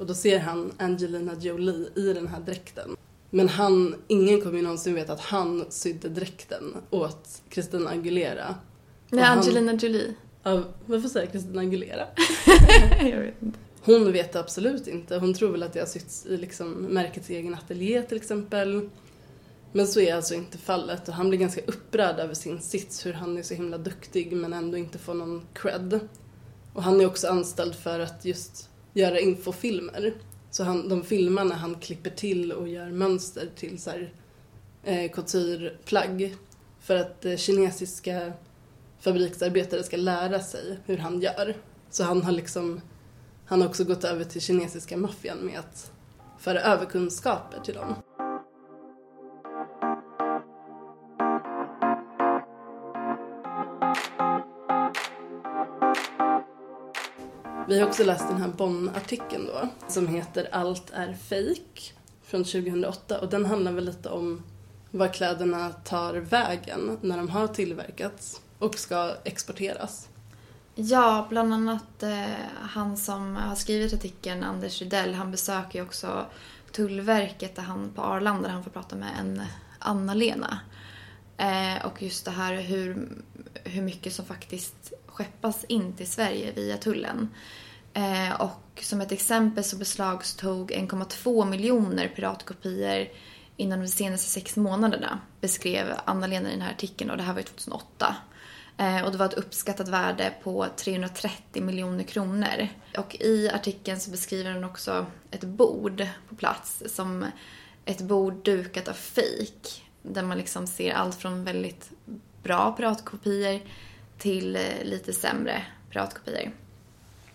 Och då ser han Angelina Jolie i den här dräkten. Men han, ingen kommer ju någonsin veta att han sydde dräkten åt Christina Aguilera. Nej, han- Angelina Jolie. Ja, varför säger jag Christina Aguilera? Jag vet inte. Hon vet absolut inte. Hon tror väl att det har sytts i liksom märkets egen ateljé till exempel. Men så är alltså inte fallet och han blir ganska upprörd över sin sits, hur han är så himla duktig men ändå inte får någon cred. Och han är också anställd för att just göra infofilmer. Så han, de filmar när han klipper till och gör mönster till så här, eh, coutureplagg. För att eh, kinesiska fabriksarbetare ska lära sig hur han gör. Så han har liksom, han har också gått över till kinesiska maffian med att föra över kunskaper till dem. Vi har också läst den här Bonn-artikeln då, som heter Allt är fake från 2008 och den handlar väl lite om var kläderna tar vägen när de har tillverkats och ska exporteras. Ja, bland annat eh, han som har skrivit artikeln, Anders Rydell, han besöker ju också Tullverket där han, på Arlanda där han får prata med en Anna-Lena. Eh, och just det här hur, hur mycket som faktiskt skeppas in till Sverige via tullen. Eh, och som ett exempel så beslagstog 1,2 miljoner piratkopior inom de senaste sex månaderna, beskrev Anna-Lena i den här artikeln och det här var ju 2008. Eh, och det var ett uppskattat värde på 330 miljoner kronor. Och i artikeln så beskriver hon också ett bord på plats som ett bord dukat av fejk. Där man liksom ser allt från väldigt bra piratkopior till eh, lite sämre piratkopior.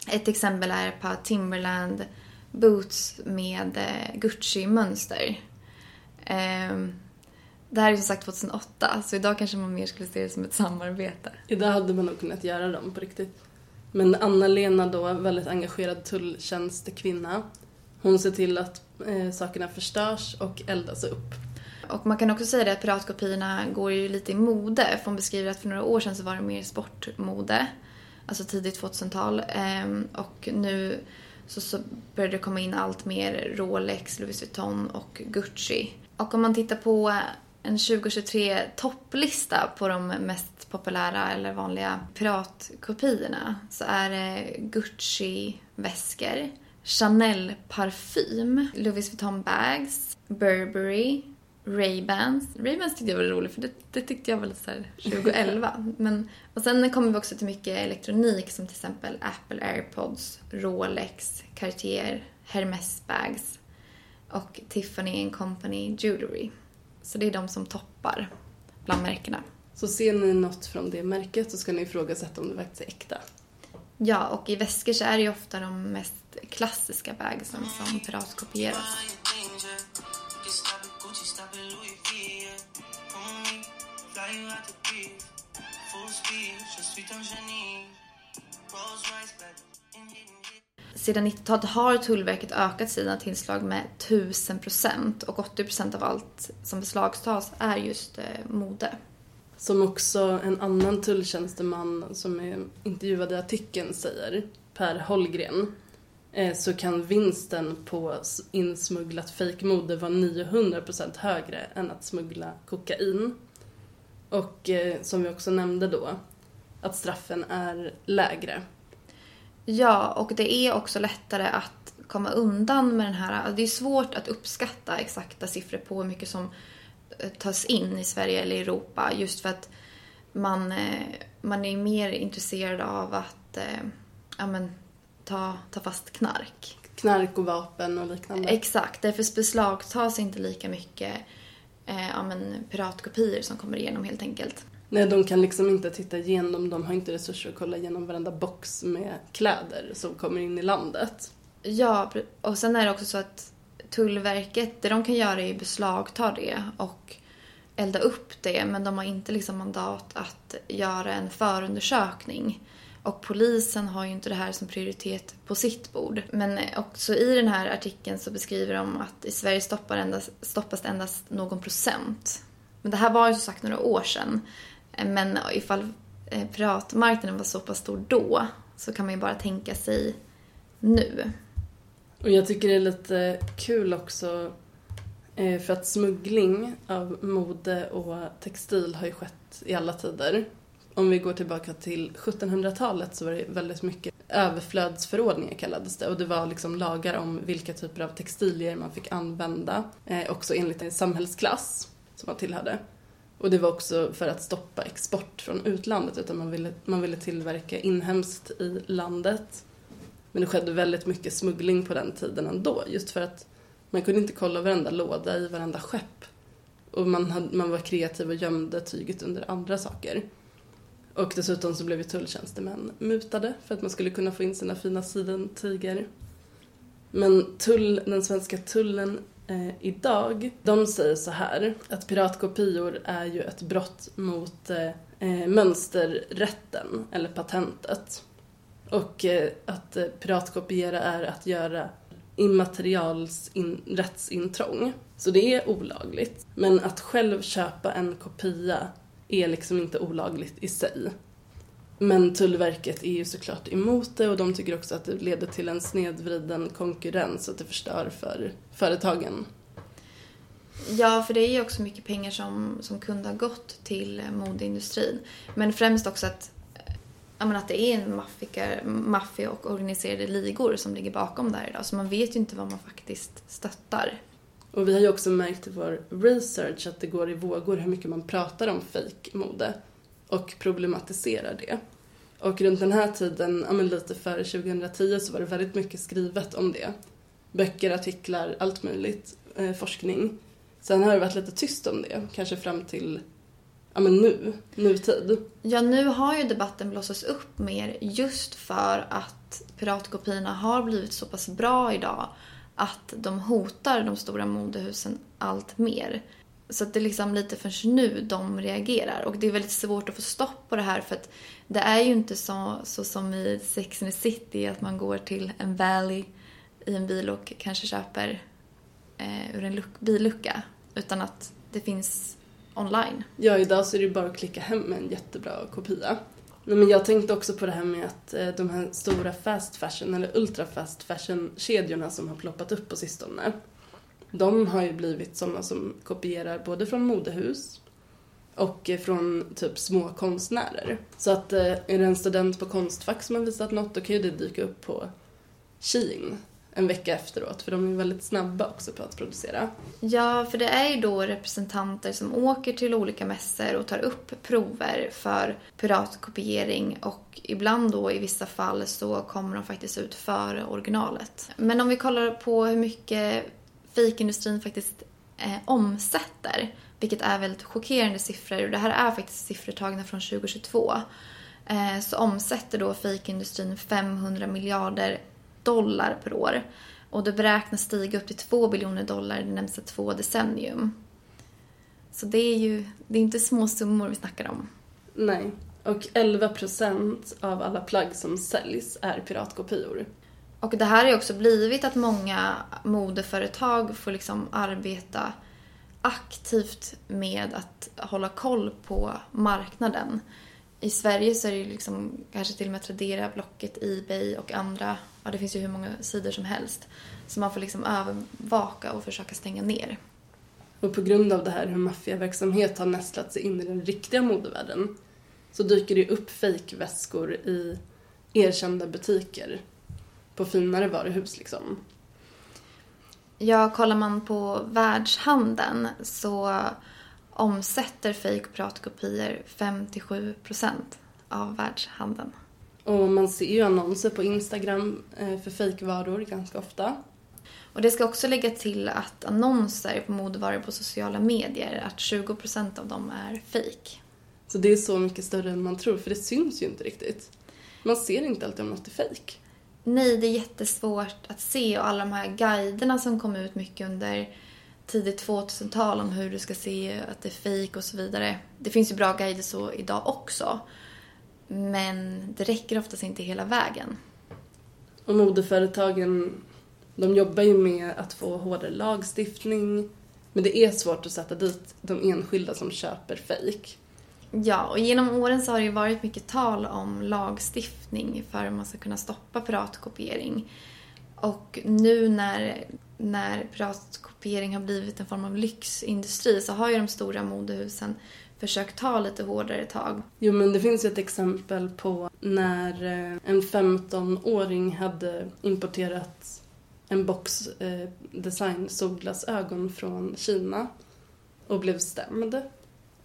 Ett exempel är ett par Timberland boots med eh, Gucci-mönster. Ehm, det här är som sagt 2008, så idag kanske man mer skulle se det som ett samarbete. Idag hade man nog kunnat göra dem på riktigt. Men Anna-Lena då, väldigt engagerad tulltjänstekvinna. Hon ser till att eh, sakerna förstörs och eldas upp. Och man kan också säga det att piratkopiorna går ju lite i mode. För hon beskriver att för några år sedan så var det mer sportmode. Alltså tidigt 2000-tal. Ehm, och nu så började det komma in allt mer Rolex, Louis Vuitton och Gucci. Och om man tittar på en 2023 topplista på de mest populära eller vanliga piratkopiorna så är det Gucci-väskor, Chanel-parfym, Louis Vuitton bags, Burberry, Ray-Bans. Ray-Bans tyckte jag var roligt för det, det tyckte jag var lite såhär 2011. Men, och sen kommer vi också till mycket elektronik som till exempel Apple AirPods, Rolex, Cartier, Hermes bags och Tiffany Company Jewelry. Så det är de som toppar bland märkena. Så ser ni något från det märket så ska ni ifrågasätta om det faktiskt är äkta. Ja, och i väskor så är det ju ofta de mest klassiska bagsen som piratkopieras. Sedan 90-talet har Tullverket ökat sina tillslag med 1000 procent och 80 procent av allt som beslagtas är just eh, mode. Som också en annan tulltjänsteman som är intervjuad i artikeln säger, Per Holgren, Eh, så kan vinsten på insmugglat fejkmode vara 900% högre än att smuggla kokain. Och eh, som vi också nämnde då, att straffen är lägre. Ja, och det är också lättare att komma undan med den här... Det är svårt att uppskatta exakta siffror på hur mycket som eh, tas in i Sverige eller Europa just för att man, man är mer intresserad av att ja, men, ta, ta fast knark. Knark och vapen och liknande. Exakt, därför beslagtas inte lika mycket eh, ja, men, piratkopior som kommer igenom helt enkelt. Nej, de kan liksom inte titta igenom, de har inte resurser att kolla igenom varenda box med kläder som kommer in i landet. Ja, och sen är det också så att Tullverket, det de kan göra är att beslagta det och elda upp det, men de har inte liksom mandat att göra en förundersökning. Och polisen har ju inte det här som prioritet på sitt bord. Men också i den här artikeln så beskriver de att i Sverige stoppar endast, stoppas det endast någon procent. Men det här var ju som sagt några år sedan. Men ifall privatmarknaden piratmarknaden var så pass stor då så kan man ju bara tänka sig nu. Och jag tycker det är lite kul också eh, för att smuggling av mode och textil har ju skett i alla tider. Om vi går tillbaka till 1700-talet så var det väldigt mycket överflödsförordningar kallades det och det var liksom lagar om vilka typer av textilier man fick använda, eh, också enligt en samhällsklass som man tillhörde. Och det var också för att stoppa export från utlandet utan man ville, man ville tillverka inhemskt i landet. Men det skedde väldigt mycket smuggling på den tiden ändå, just för att man kunde inte kolla varenda låda i varenda skepp. Och man, hade, man var kreativ och gömde tyget under andra saker. Och dessutom så blev ju tulltjänstemän mutade för att man skulle kunna få in sina fina sidentyger. Men tull, den svenska tullen eh, idag, de säger så här att piratkopior är ju ett brott mot eh, eh, mönsterrätten, eller patentet. Och eh, att eh, piratkopiera är att göra immaterials in, rättsintrång. Så det är olagligt. Men att själv köpa en kopia är liksom inte olagligt i sig. Men Tullverket är ju såklart emot det och de tycker också att det leder till en snedvriden konkurrens och att det förstör för företagen. Ja, för det är ju också mycket pengar som, som kunde ha gått till modeindustrin. Men främst också att, menar, att det är en maffia och organiserade ligor som ligger bakom det här idag. Så man vet ju inte vad man faktiskt stöttar. Och vi har ju också märkt i vår research att det går i vågor hur mycket man pratar om fake-mode och problematiserar det. Och runt den här tiden, ja men lite före 2010, så var det väldigt mycket skrivet om det. Böcker, artiklar, allt möjligt, eh, forskning. Sen har det varit lite tyst om det, kanske fram till ja men nu, nutid. Ja, nu har ju debatten blossats upp mer just för att piratkopiorna har blivit så pass bra idag att de hotar de stora modehusen allt mer. Så att det är liksom lite först nu de reagerar. Och det är väldigt svårt att få stopp på det här för att det är ju inte så, så som i Sex and the City att man går till en valley i en bil och kanske köper eh, ur en luck, billucka. Utan att det finns online. Ja, idag så är det ju bara att klicka hem en jättebra kopia. Nej, men jag tänkte också på det här med att eh, de här stora fast fashion eller ultra fast fashion kedjorna som har ploppat upp på sistone. De har ju blivit sådana som kopierar både från modehus och eh, från typ små konstnärer. Så att eh, är det en student på Konstfack som har visat något då kan ju det dyka upp på Shein en vecka efteråt för de är väldigt snabba också på att producera. Ja, för det är ju då representanter som åker till olika mässor och tar upp prover för piratkopiering och ibland då i vissa fall så kommer de faktiskt ut före originalet. Men om vi kollar på hur mycket fejkindustrin faktiskt eh, omsätter, vilket är väldigt chockerande siffror och det här är faktiskt siffror tagna från 2022, eh, så omsätter då fejkindustrin 500 miljarder dollar per år. Och det beräknas stiga upp till 2 biljoner dollar de närmsta två decennium. Så det är ju det är inte små summor vi snackar om. Nej. Och 11 procent av alla plagg som säljs är piratkopior. Och det här har ju också blivit att många modeföretag får liksom arbeta aktivt med att hålla koll på marknaden. I Sverige så är det ju liksom kanske till och med Tradera, Blocket, Ebay och andra, ja det finns ju hur många sidor som helst. Så man får liksom övervaka och försöka stänga ner. Och på grund av det här hur maffiaverksamhet har nästlat sig in i den riktiga modevärlden så dyker det upp fejkväskor i erkända butiker på finare varuhus liksom. Ja, kollar man på världshandeln så omsätter fake pratkopior 5-7% av världshandeln. Och man ser ju annonser på Instagram eh, för fejkvaror ganska ofta. Och det ska också lägga till att annonser på modevaror på sociala medier, att 20% av dem är fake. Så det är så mycket större än man tror, för det syns ju inte riktigt. Man ser inte alltid om något är fake. Nej, det är jättesvårt att se och alla de här guiderna som kom ut mycket under tidigt 2000-tal om hur du ska se att det är fake och så vidare. Det finns ju bra guider så idag också. Men det räcker oftast inte hela vägen. Och modeföretagen, de jobbar ju med att få hårdare lagstiftning. Men det är svårt att sätta dit de enskilda som köper fake. Ja, och genom åren så har det ju varit mycket tal om lagstiftning för att man ska kunna stoppa piratkopiering. Och nu när, när piratkopiering har blivit en form av lyxindustri så har ju de stora modehusen försökt ta lite hårdare tag. Jo, men det finns ju ett exempel på när eh, en 15-åring hade importerat en box eh, design solglasögon från Kina och blev stämd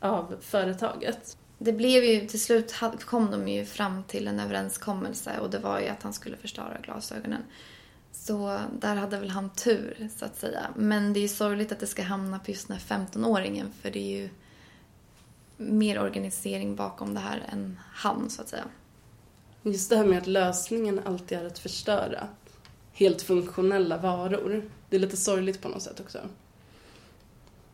av företaget. det blev ju, till slut kom de ju fram till en överenskommelse och det var ju att han skulle förstöra glasögonen. Så där hade väl han tur, så att säga. Men det är ju sorgligt att det ska hamna på just den här 15-åringen för det är ju mer organisering bakom det här än han, så att säga. Just det här med att lösningen alltid är att förstöra helt funktionella varor. Det är lite sorgligt på något sätt också.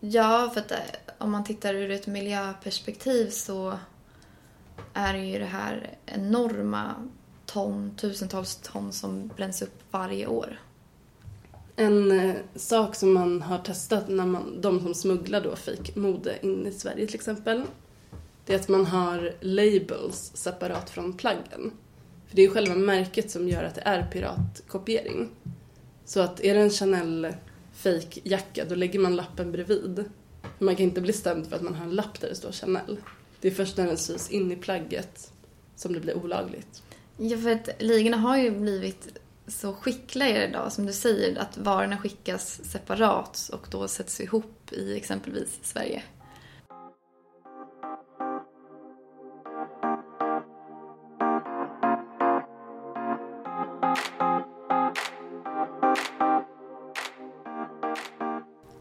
Ja, för att eh, om man tittar ur ett miljöperspektiv så är det ju det här enorma ton, tusentals ton som bränns upp varje år. En eh, sak som man har testat när man, de som smugglar då fejkmode in i Sverige till exempel, det är att man har labels separat från plaggen. För det är ju själva märket som gör att det är piratkopiering. Så att är det en Chanel fejkjacka då lägger man lappen bredvid. För man kan inte bli stämd för att man har en lapp där det står Chanel. Det är först när den sys in i plagget som det blir olagligt. Ja, för att ligorna har ju blivit så skickliga idag, som du säger, att varorna skickas separat och då sätts ihop i exempelvis Sverige.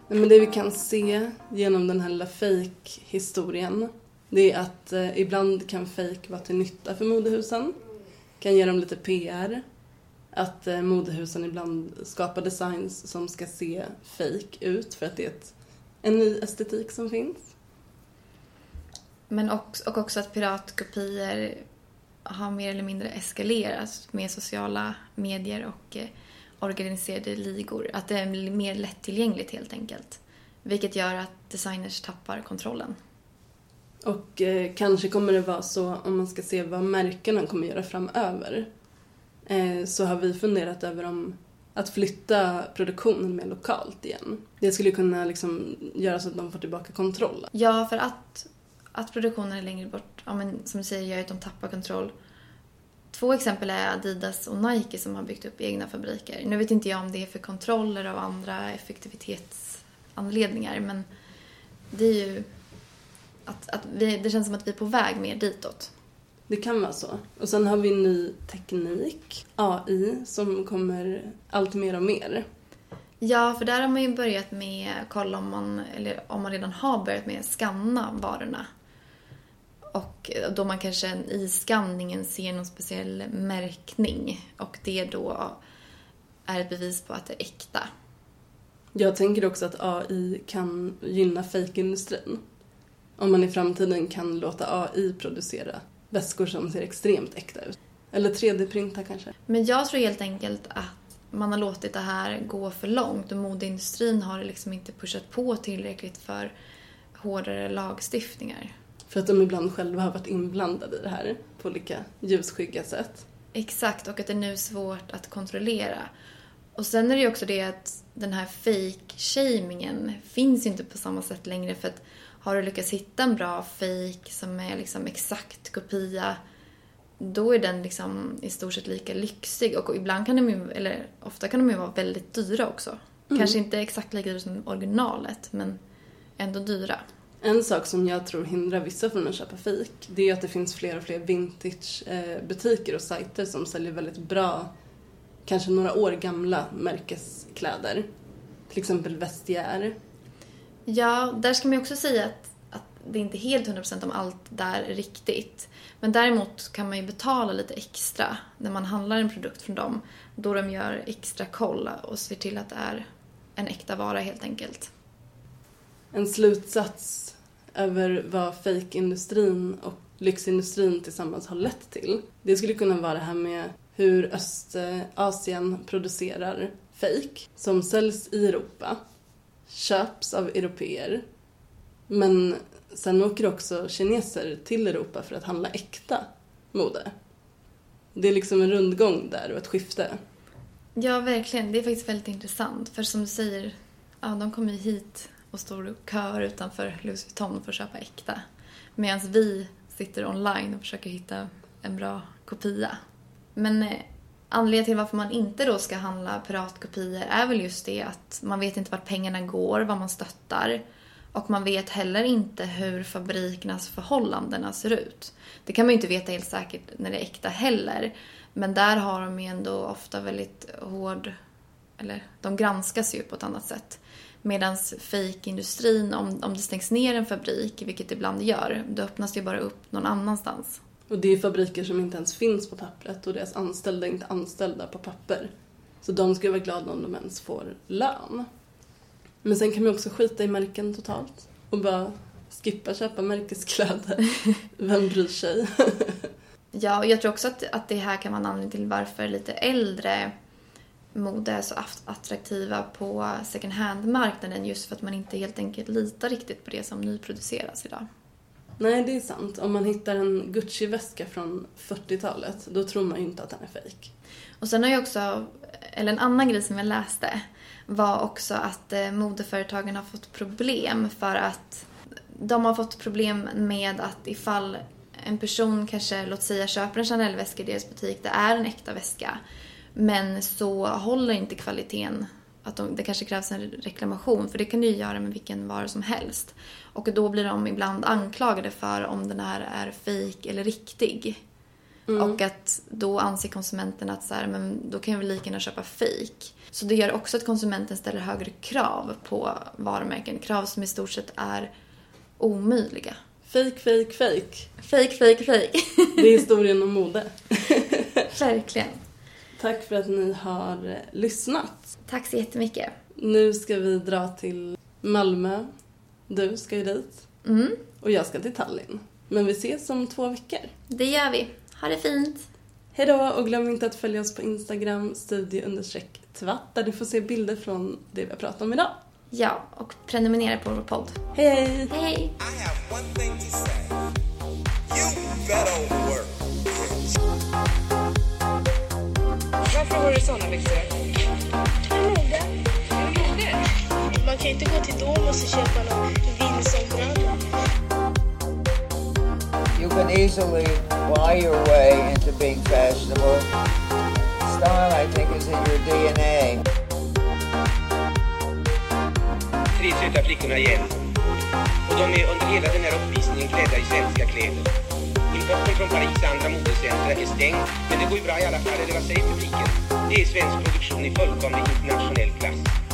Men det vi kan se genom den här lilla fake-historien det är att eh, ibland kan fake vara till nytta för modehusen. Kan ge dem lite PR. Att eh, modehusen ibland skapar designs som ska se fake ut för att det är ett, en ny estetik som finns. Men också, och också att piratkopior har mer eller mindre eskalerat med sociala medier och eh, organiserade ligor. Att det är mer lättillgängligt helt enkelt. Vilket gör att designers tappar kontrollen. Och eh, kanske kommer det vara så om man ska se vad märkena kommer göra framöver. Eh, så har vi funderat över om att flytta produktionen mer lokalt igen. Det skulle kunna liksom göra så att de får tillbaka kontrollen. Ja, för att, att produktionen är längre bort, ja, men, som du säger, gör att de tappar kontroll. Två exempel är Adidas och Nike som har byggt upp egna fabriker. Nu vet inte jag om det är för kontroller av andra effektivitetsanledningar, men det är ju att, att vi, det känns som att vi är på väg mer ditåt. Det kan vara så. Och sen har vi ny teknik, AI, som kommer allt mer och mer. Ja, för där har man ju börjat med, kolla om man, eller om man redan har börjat med scanna varorna. Och då man kanske i skanningen ser någon speciell märkning och det då är ett bevis på att det är äkta. Jag tänker också att AI kan gynna fejkindustrin. Om man i framtiden kan låta AI producera väskor som ser extremt äkta ut. Eller 3D-printa kanske. Men jag tror helt enkelt att man har låtit det här gå för långt och modeindustrin har liksom inte pushat på tillräckligt för hårdare lagstiftningar. För att de ibland själva har varit inblandade i det här på olika ljusskygga sätt. Exakt, och att det nu är svårt att kontrollera. Och sen är det ju också det att den här fake-shamingen finns ju inte på samma sätt längre för att har du lyckats hitta en bra fake som är liksom exakt kopia då är den liksom i stort sett lika lyxig och ibland kan de ju, eller ofta kan de ju vara väldigt dyra också. Mm. Kanske inte exakt lika dyra som originalet men ändå dyra. En sak som jag tror hindrar vissa från att köpa fik det är att det finns fler och fler vintage-butiker och sajter som säljer väldigt bra, kanske några år gamla märkeskläder. Till exempel Vestiaire. Ja, där ska man ju också säga att, att det inte är helt 100% om allt där är riktigt. Men däremot kan man ju betala lite extra när man handlar en produkt från dem. Då de gör extra koll och ser till att det är en äkta vara helt enkelt. En slutsats över vad fejkindustrin och lyxindustrin tillsammans har lett till. Det skulle kunna vara det här med hur Östasien producerar fejk som säljs i Europa, köps av europeer men sen åker också kineser till Europa för att handla äkta mode. Det är liksom en rundgång där och ett skifte. Ja, verkligen. Det är faktiskt väldigt intressant. För som du säger, ja, de kommer ju hit och står och kör utanför Louis Vuitton för att köpa äkta. Medan vi sitter online och försöker hitta en bra kopia. Men eh, anledningen till varför man inte då ska handla piratkopior är väl just det att man vet inte vart pengarna går, vad man stöttar. Och man vet heller inte hur fabrikernas förhållandena ser ut. Det kan man ju inte veta helt säkert när det är äkta heller. Men där har de ju ändå ofta väldigt hård... Eller de granskas ju på ett annat sätt. Medan fejkindustrin, om, om det stängs ner en fabrik, vilket det ibland gör, då öppnas det ju bara upp någon annanstans. Och det är fabriker som inte ens finns på pappret och deras anställda är inte anställda på papper. Så de ska vara glada om de ens får lön. Men sen kan man också skita i märken totalt och bara skippa köpa märkeskläder. Vem bryr sig? Ja, och jag tror också att, att det här kan vara en anledning till varför lite äldre mode är så att- attraktiva på second hand-marknaden just för att man inte helt enkelt litar riktigt på det som nyproduceras idag. Nej, det är sant. Om man hittar en Gucci-väska från 40-talet, då tror man ju inte att den är fejk. Och sen har jag också, eller en annan grej som jag läste var också att eh, modeföretagen har fått problem för att de har fått problem med att ifall en person kanske, låt säga, köper en Chanel-väska i deras butik, det är en äkta väska, men så håller inte kvaliteten att de, det kanske krävs en reklamation, för det kan du ju göra med vilken vara som helst. Och då blir de ibland anklagade för om den här är fejk eller riktig. Och att då anser konsumenten att så här, men då kan jag väl lika gärna köpa fejk. Så det gör också att konsumenten ställer högre krav på varumärken. Krav som i stort sett är omöjliga. Fejk, fejk, fejk. Fejk, fejk, fejk. Det är historien om mode. Verkligen. Tack för att ni har eh, lyssnat. Tack så jättemycket. Nu ska vi dra till Malmö. Du ska ju dit. Mm, Och jag ska till Tallinn. Men vi ses om två veckor. det gör vi. Ha det fint. Hej då och glöm inte att följa oss på Instagram, studie tvatt där du får se bilder från det vi har pratat om idag. Ja, och prenumerera på vår podd. Hej hej! Hej, hej! Varför har du såna byxor? Mode. Är det mode? Man kan inte gå till Domus och köpa någon Vinson-brallor. You can easily buy your way into being fashionable. Style, I think, is in your DNA. Tre söta flickorna igen. Och de är under hela den här uppvisningen klädda i svenska kläder. Importen från Paris andra modecentra är stängd, men det går ju bra i alla fall, eller vad säger publiken? Det är svensk produktion i fullkomlig internationell klass.